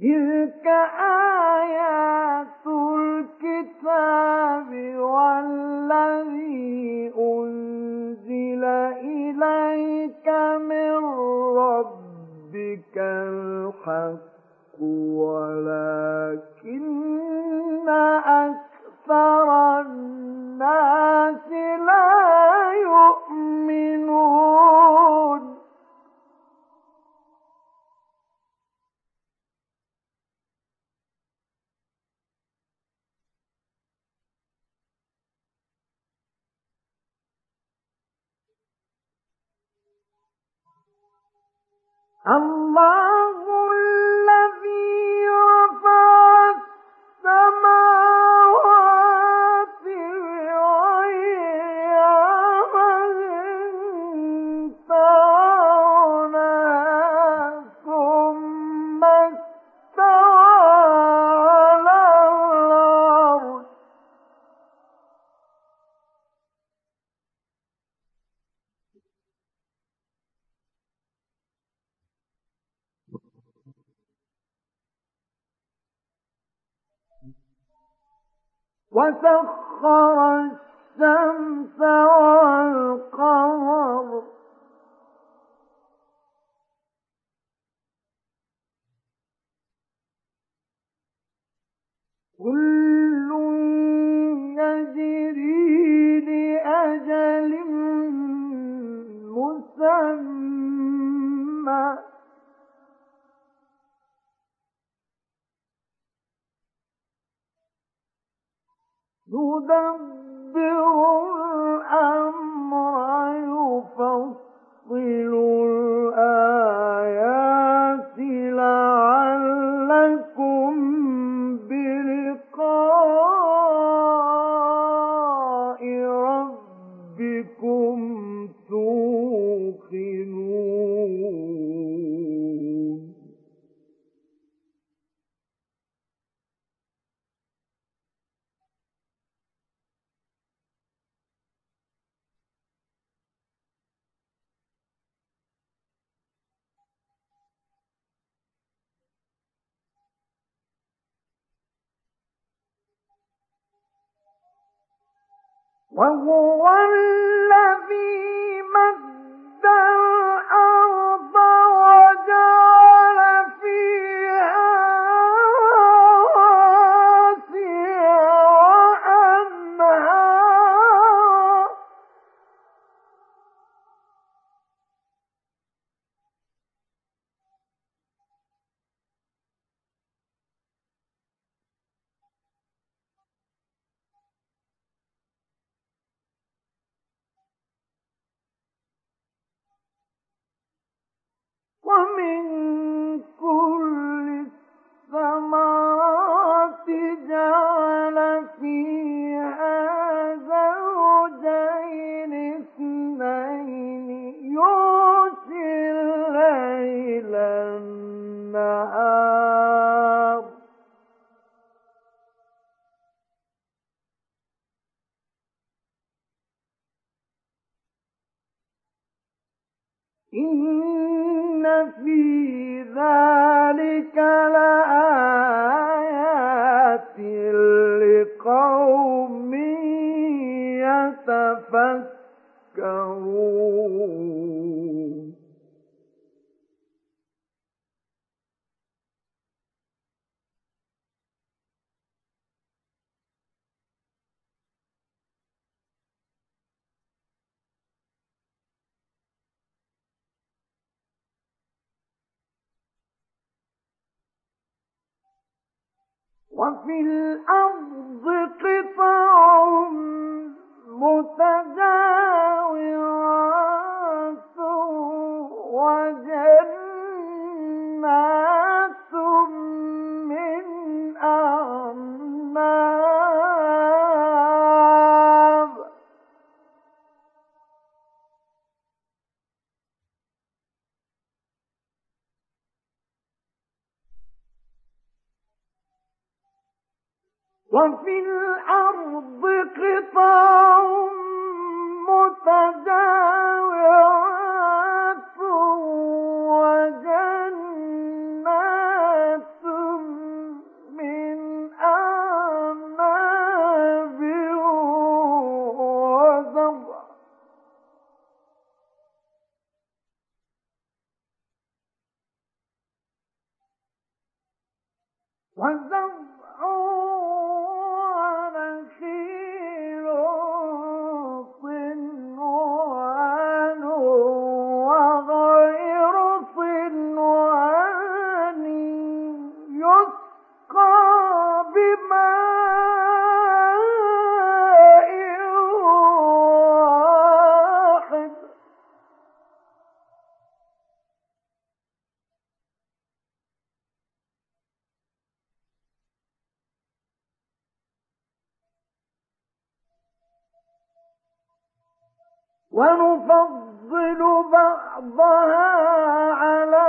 تلك آيات الكتاب والذي أنزل إليك من ربك الحق ولكن أكثر الناس لا يؤمنون. الله الذي رفع السماوات وسخر الشمس والقمر. كل يجري لأجل مسمى. يدبر الأمر يفصل الآية وهو الذي وفي الأرض قطع متجاورات ونفضل بعضها على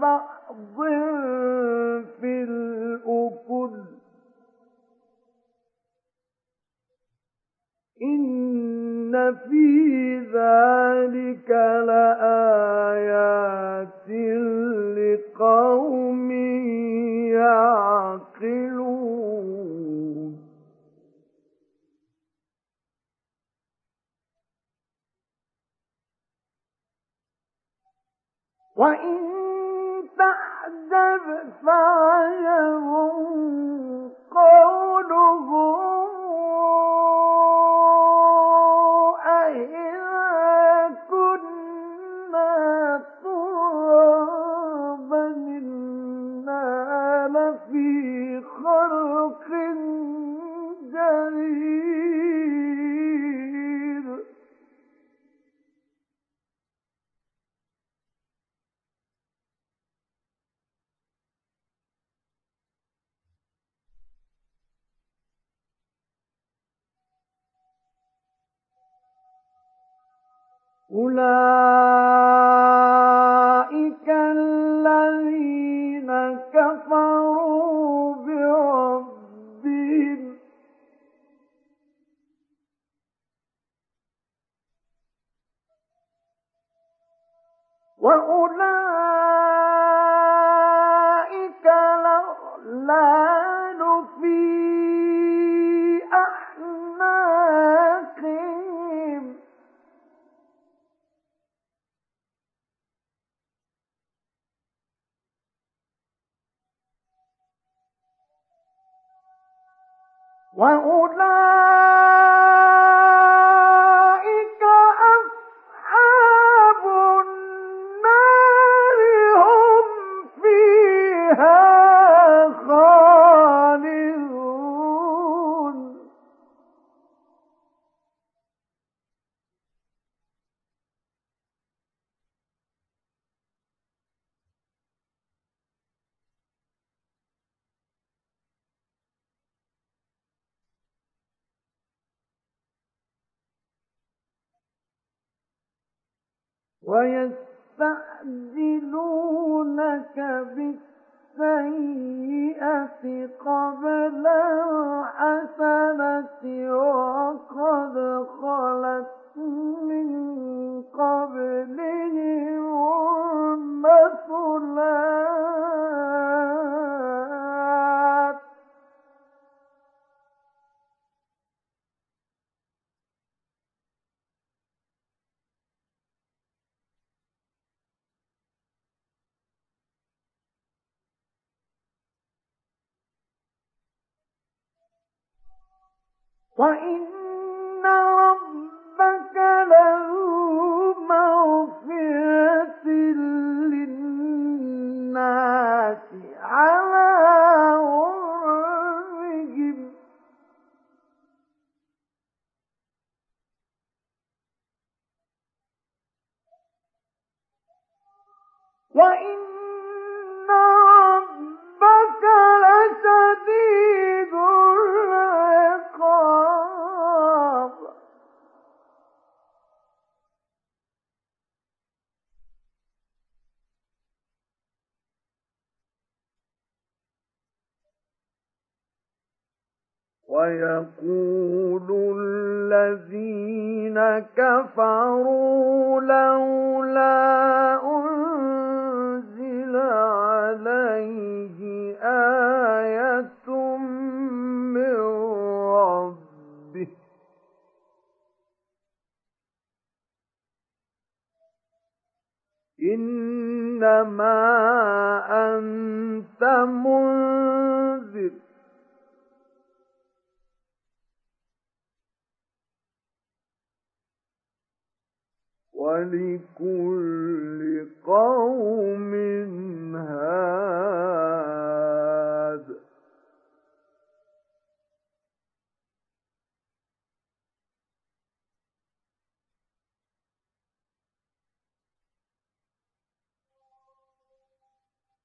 بعض في الأكل. إن في ذلك لآيات لقوم يعقلون. وإن تعجب فعجب قولهم أولئك الذين كفروا بربهم. وأولئك الأغلال وإن ربك لذو مغفرة للناس على ويقول الذين كفروا لولا أنزل عليه آية من ربه. إنما أنت منذر. ولكل قوم هاد.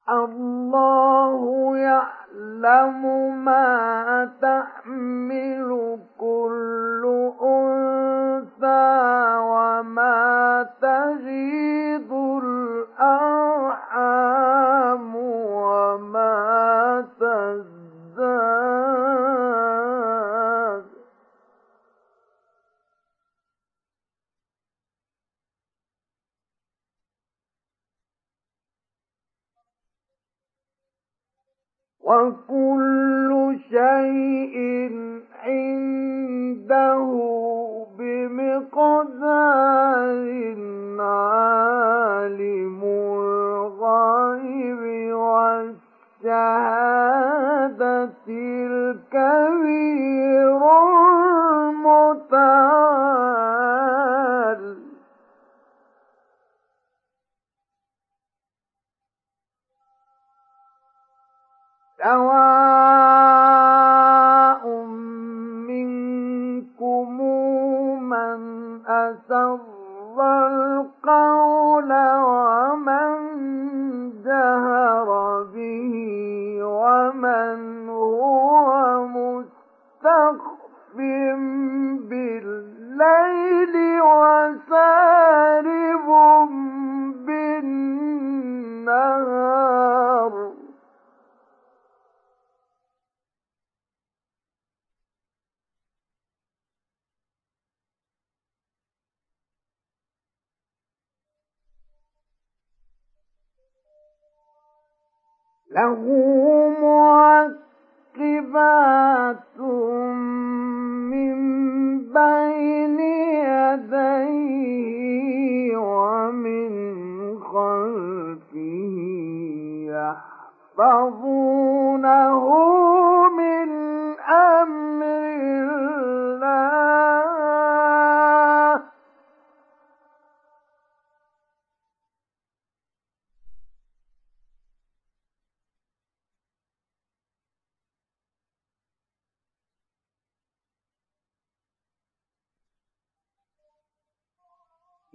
الله يعلم ما تحمل كل أنثى وما تغيض الأرحام وما تزداد. وكل شيء عنده بمقدار عالم الغيب والشهادة الكبير المتعال. سواء أسر القول ومن جهر به ومن هو مستخف بالليل له معقبات من بين يديه ومن خلفه يحفظونه.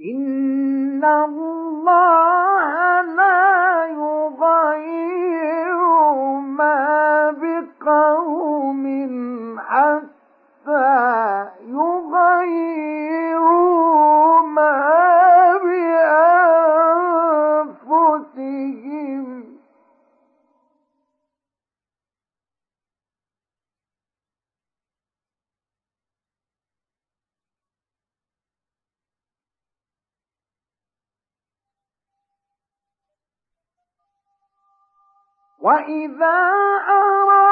إن الله لا يغير ما بقوم وإذا أراد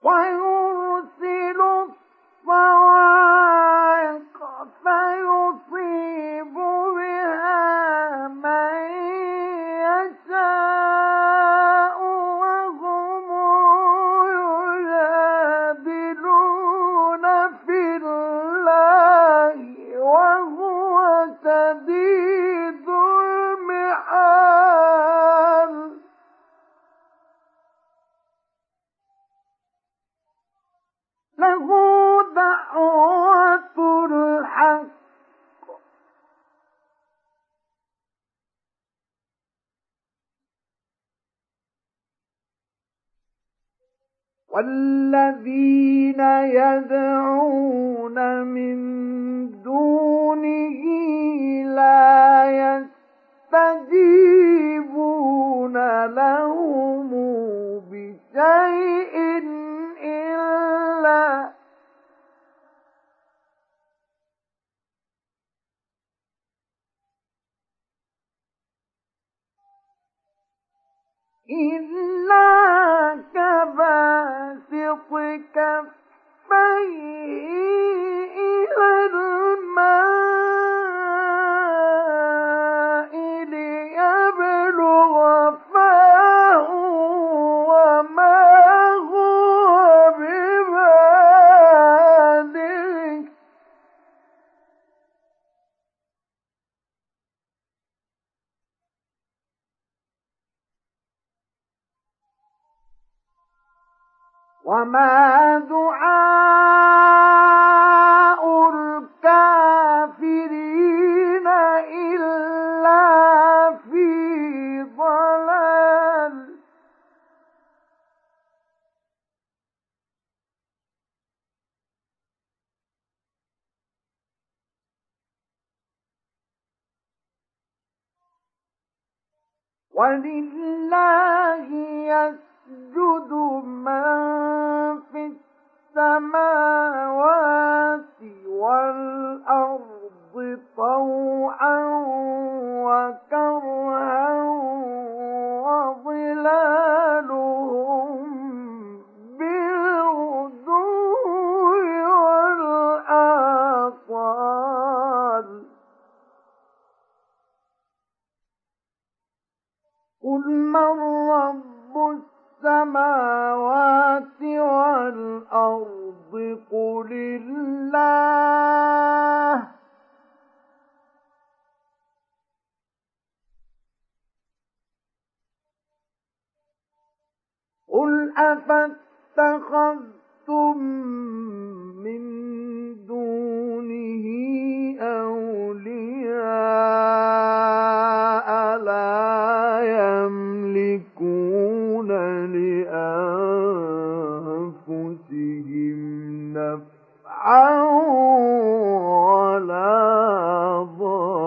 Why, وما دعاء الكافرين إلا في ضلال ولله يملكون لأنفسهم نفعا ولا ضرا.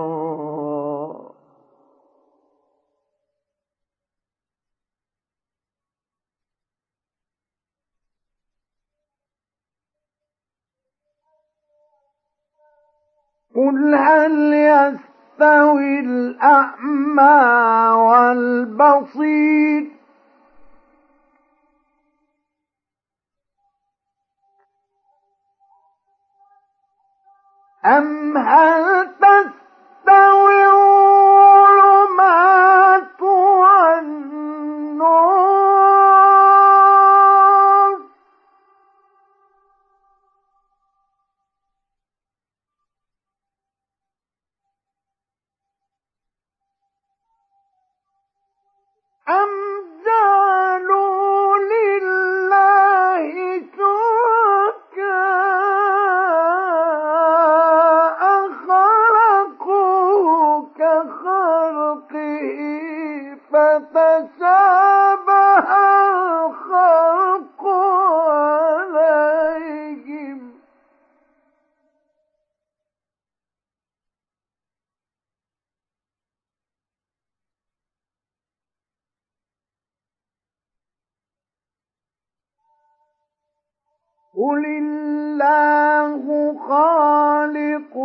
قل هل يستوي يستوي الأعمى والبصير. أم هل تستوي أم جاء قل الله خالق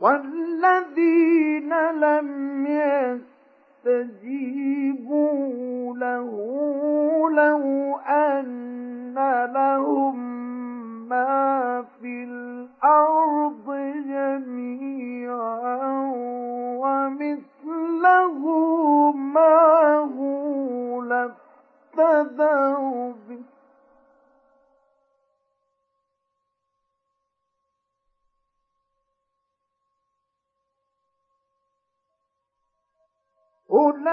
والذين لم يستجيبوا له لو أن لهم ما في الأرض جميعا ومثله ما هو لافتدوا أولئك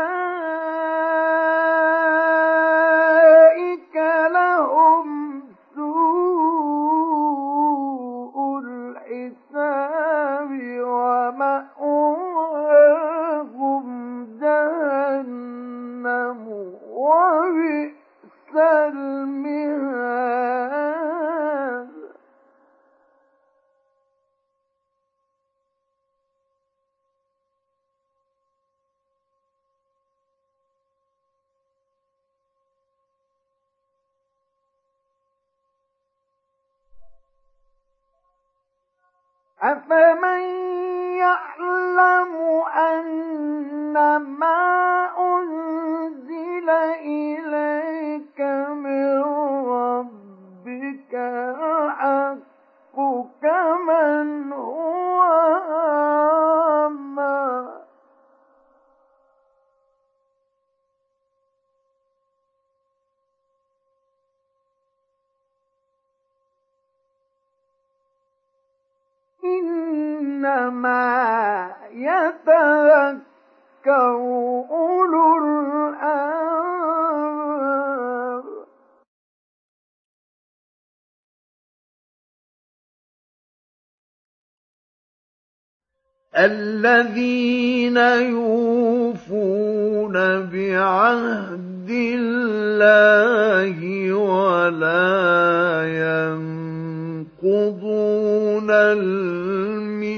لهم ما الذين يوفون بعهد الله ولا ينقضون الميثاق.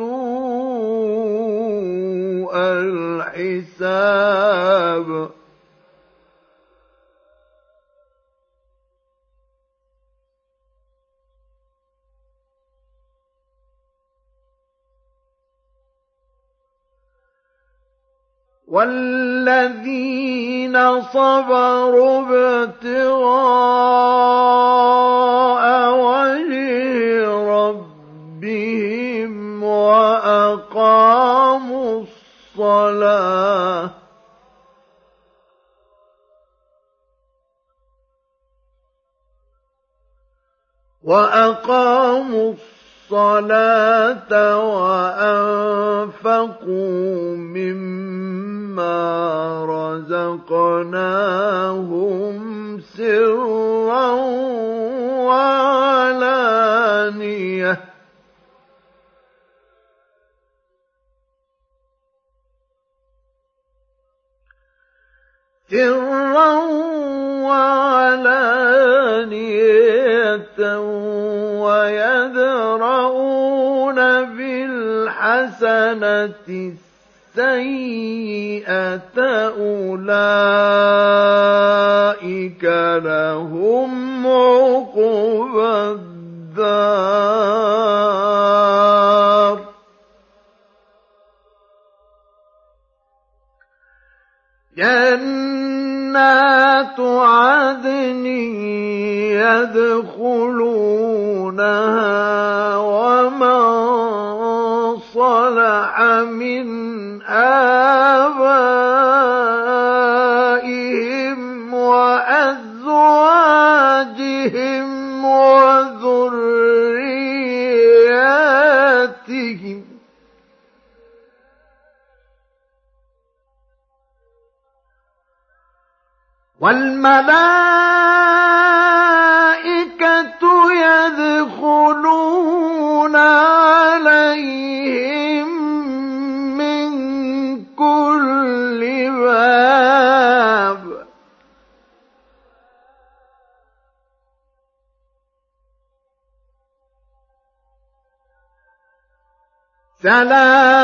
والذين صبروا ابتغاء وجه ربهم وأقاموا الصلاة وأقاموا الصلاة وأنفقوا مما رزقناهم سرا وعلانية سرا وعلانية ويدرؤون بالحسنة السيئة أولئك لهم عقبى الدار. جنات عدن يدخلونها ومن صلح من والملائكة يدخلون عليهم من كل باب. سلام.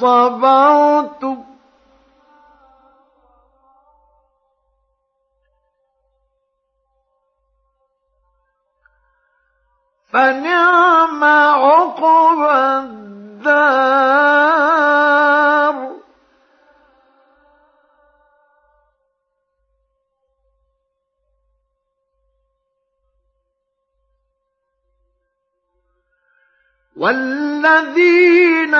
صبرتم فنعم عقبى الدار. والذين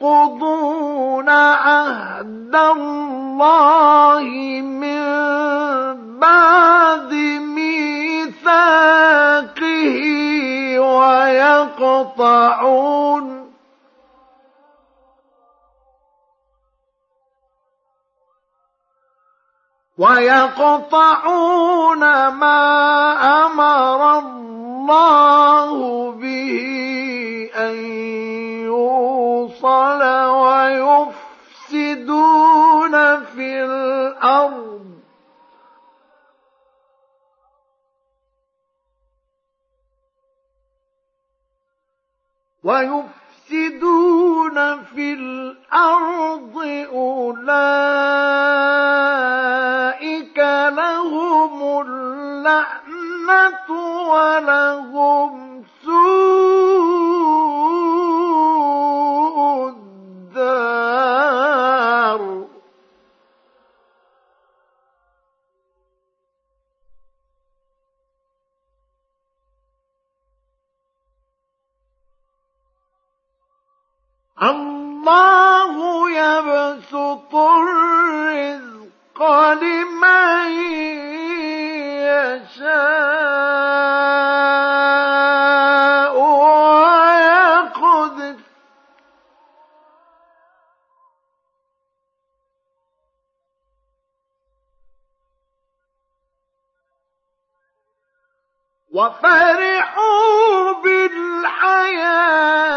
ينقضون عهد الله من بعد ميثاقه ويقطعون. ويقطعون ما أمر الله به أن الأوصل ويفسدون في الأرض. ويفسدون في الأرض أولئك لهم اللعنة ولهم سوء الدار الله يبسط الرزق لمن يشاء. وفرحوا بالحياة.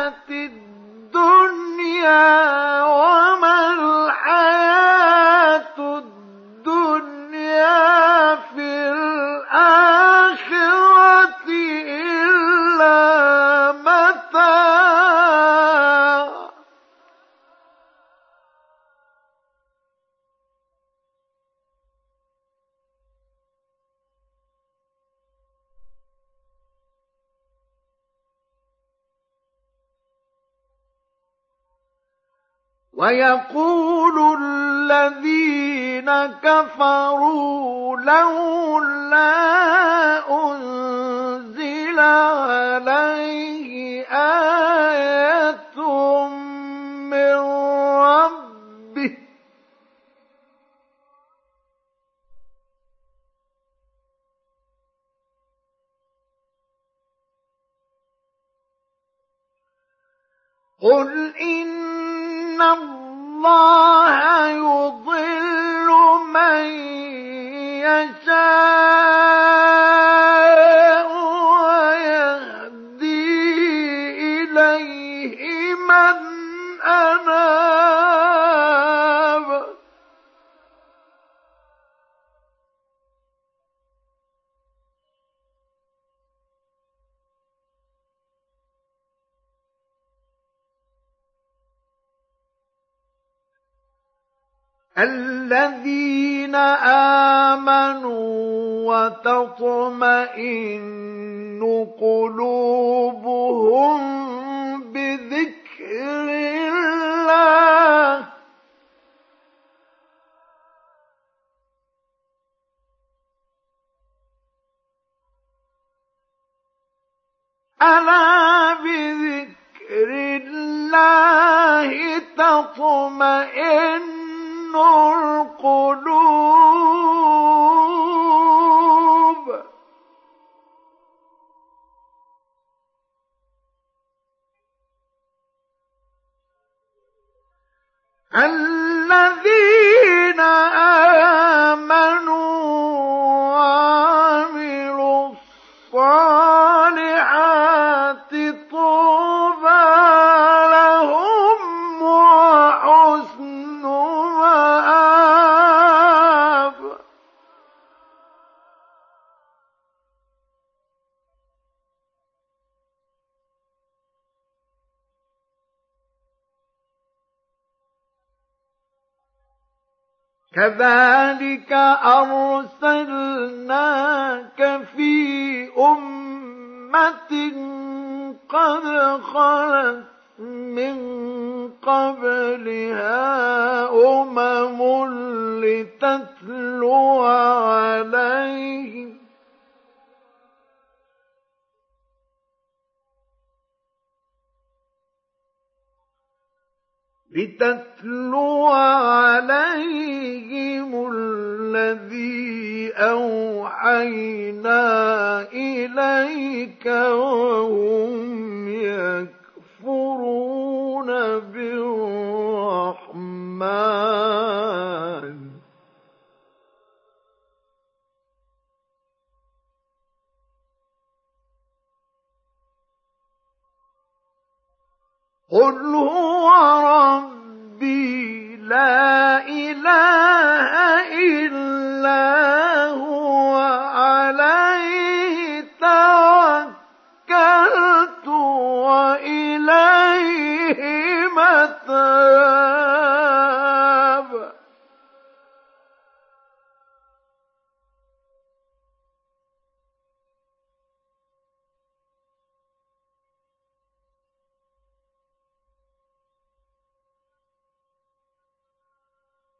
ويقول الذين كفروا لولا أنزل عليه آية من ربه. قل إن الله يضل من يشاء الذين آمنوا وتطمئن قلوبهم بذكر الله. ألا بذكر الله تطمئن القلوب. الذين آمنوا كذلك أرسلناك في أمة قد خلت من قبلها أمم لتتلو لتتلو عليهم الذي أوحينا إليك وهم يكفرون بالرحمن. قل هو ربي لا إله إلا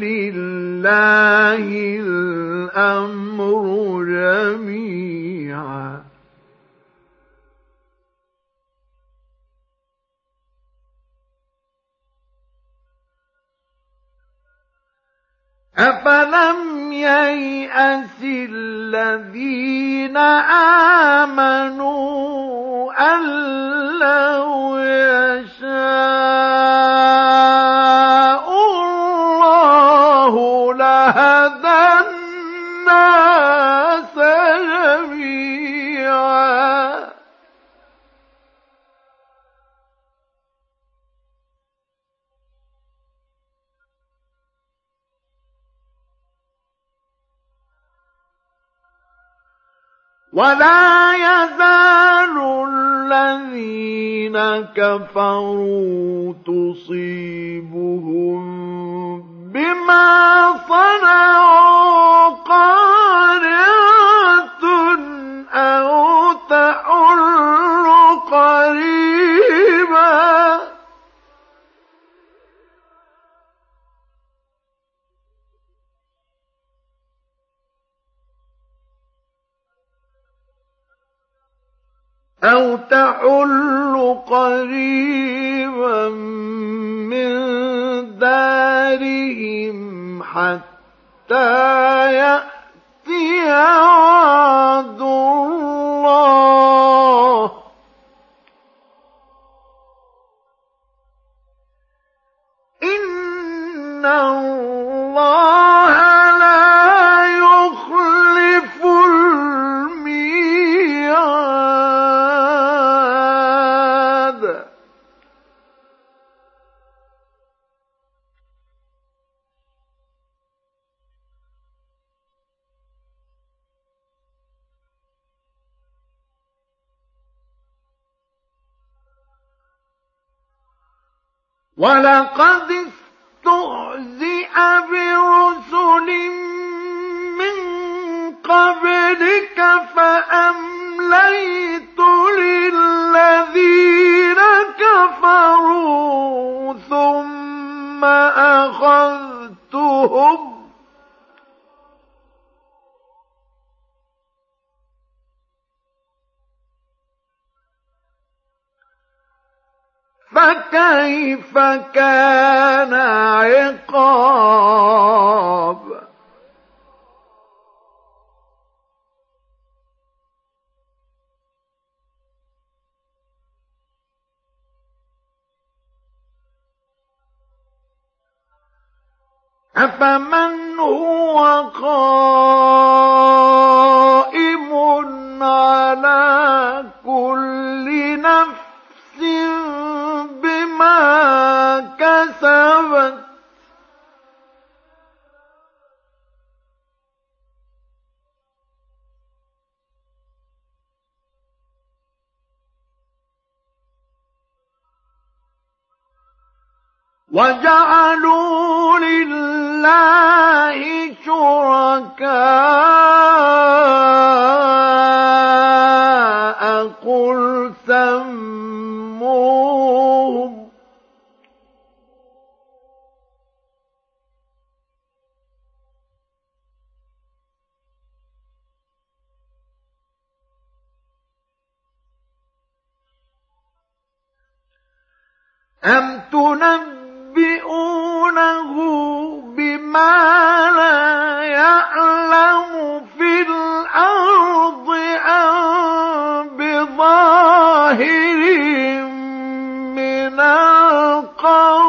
لله الأمر جميعا. أفلم ييأس الذين آمنوا أن لو يشاء الله لهدى الناس جميعا. ولا يزال الذين كفروا تصيبهم بما صنعوا قارعة أو تحل قريبا أو تحل قريبا من دارهم حتى يأتي أفمن هو قائم على كل نفس بما كسبت وجعلوا لله شركاء. قل سموهم. أم تنبئونه لا يعلم في الأرض أم بظاهر من القول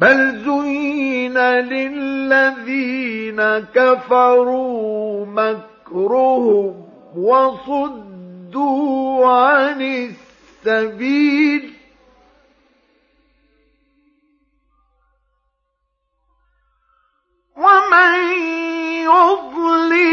بل زين للذين كفروا مكر مكرهم وصدوا عن السبيل. ومن يضلل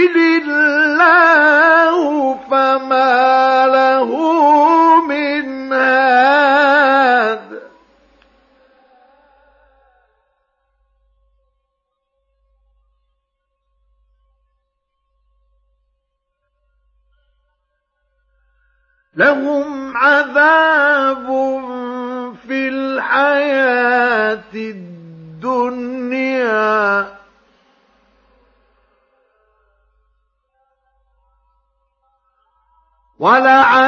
لهم عذاب في الحياة الدنيا. ولعذاب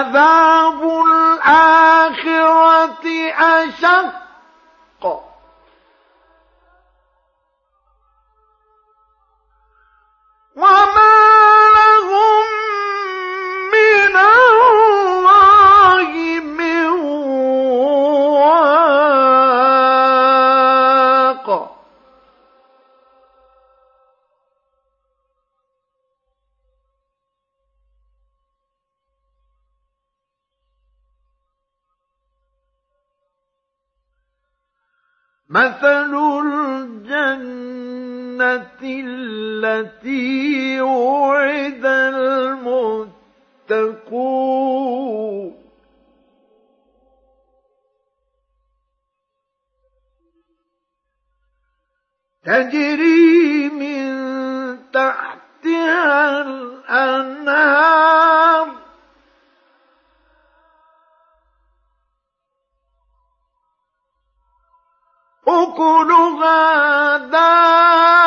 أكلها دار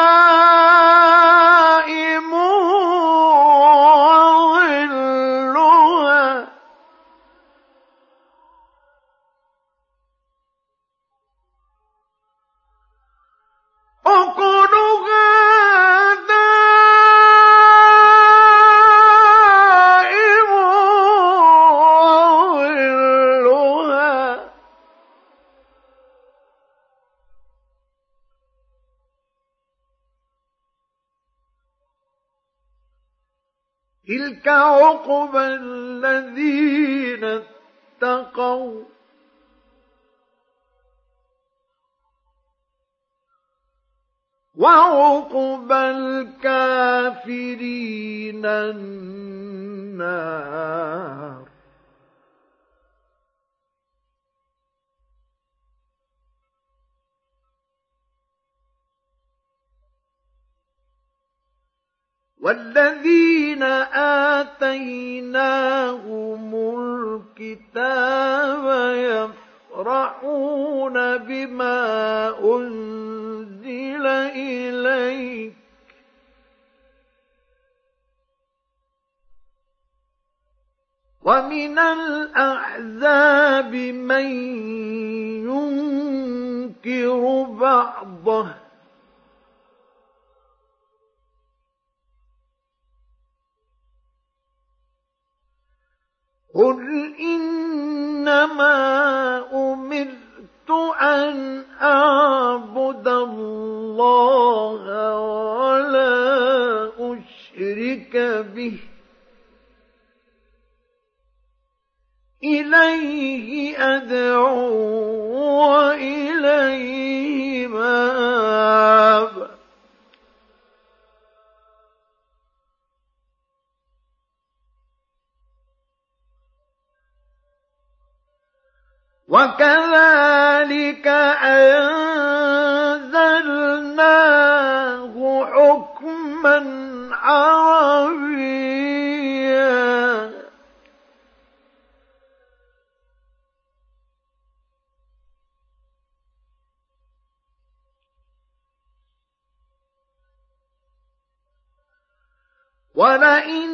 الأحزاب من ينكر بعضه. قل ولئن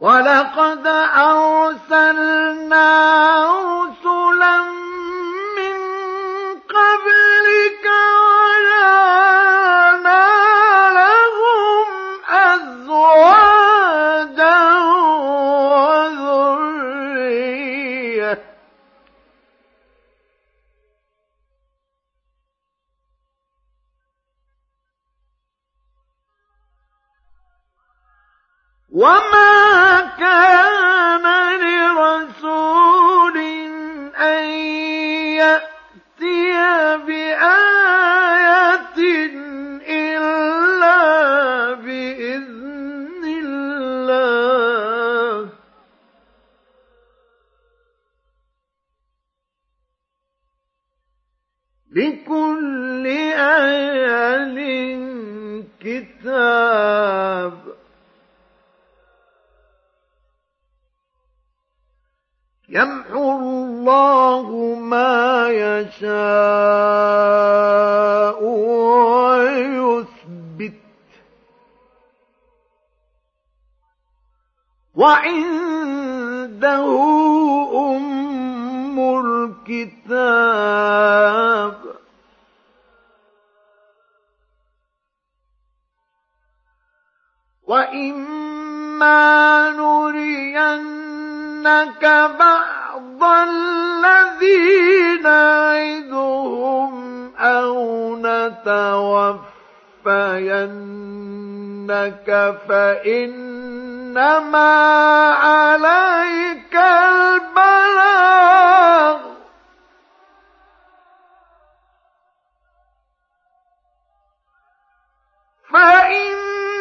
ولقد أرسلنا الَّذِي نَعِدُهُمْ أَوْ نَتَوَفَّيَنَّكَ فَإِنَّمَا عَلَيْكَ الْبَلَاغُ. فَإِنَّمَا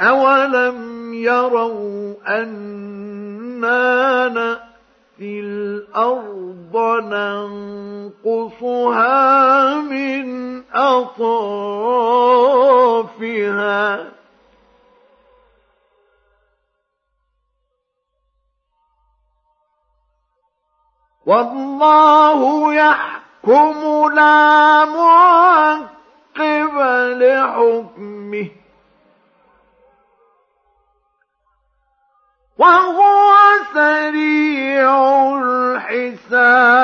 أولم يروا أنا نأتي الأرض ننقصها من أطرافها والله يحكم لا معقب لحكمه وهو سريع الحساب.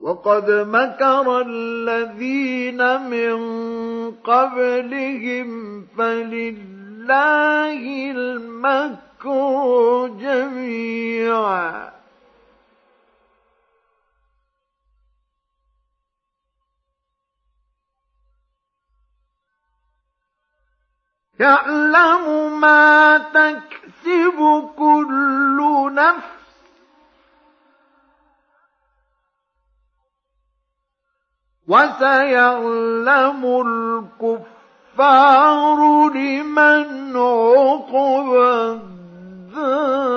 وقد مكر الذين من قبلهم فلله المكر جميعا. يعلم ما تكسب كل نفس. وسيعلم الكفار لمن عقب الدار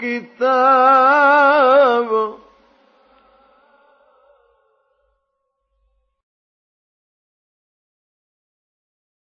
الكتاب.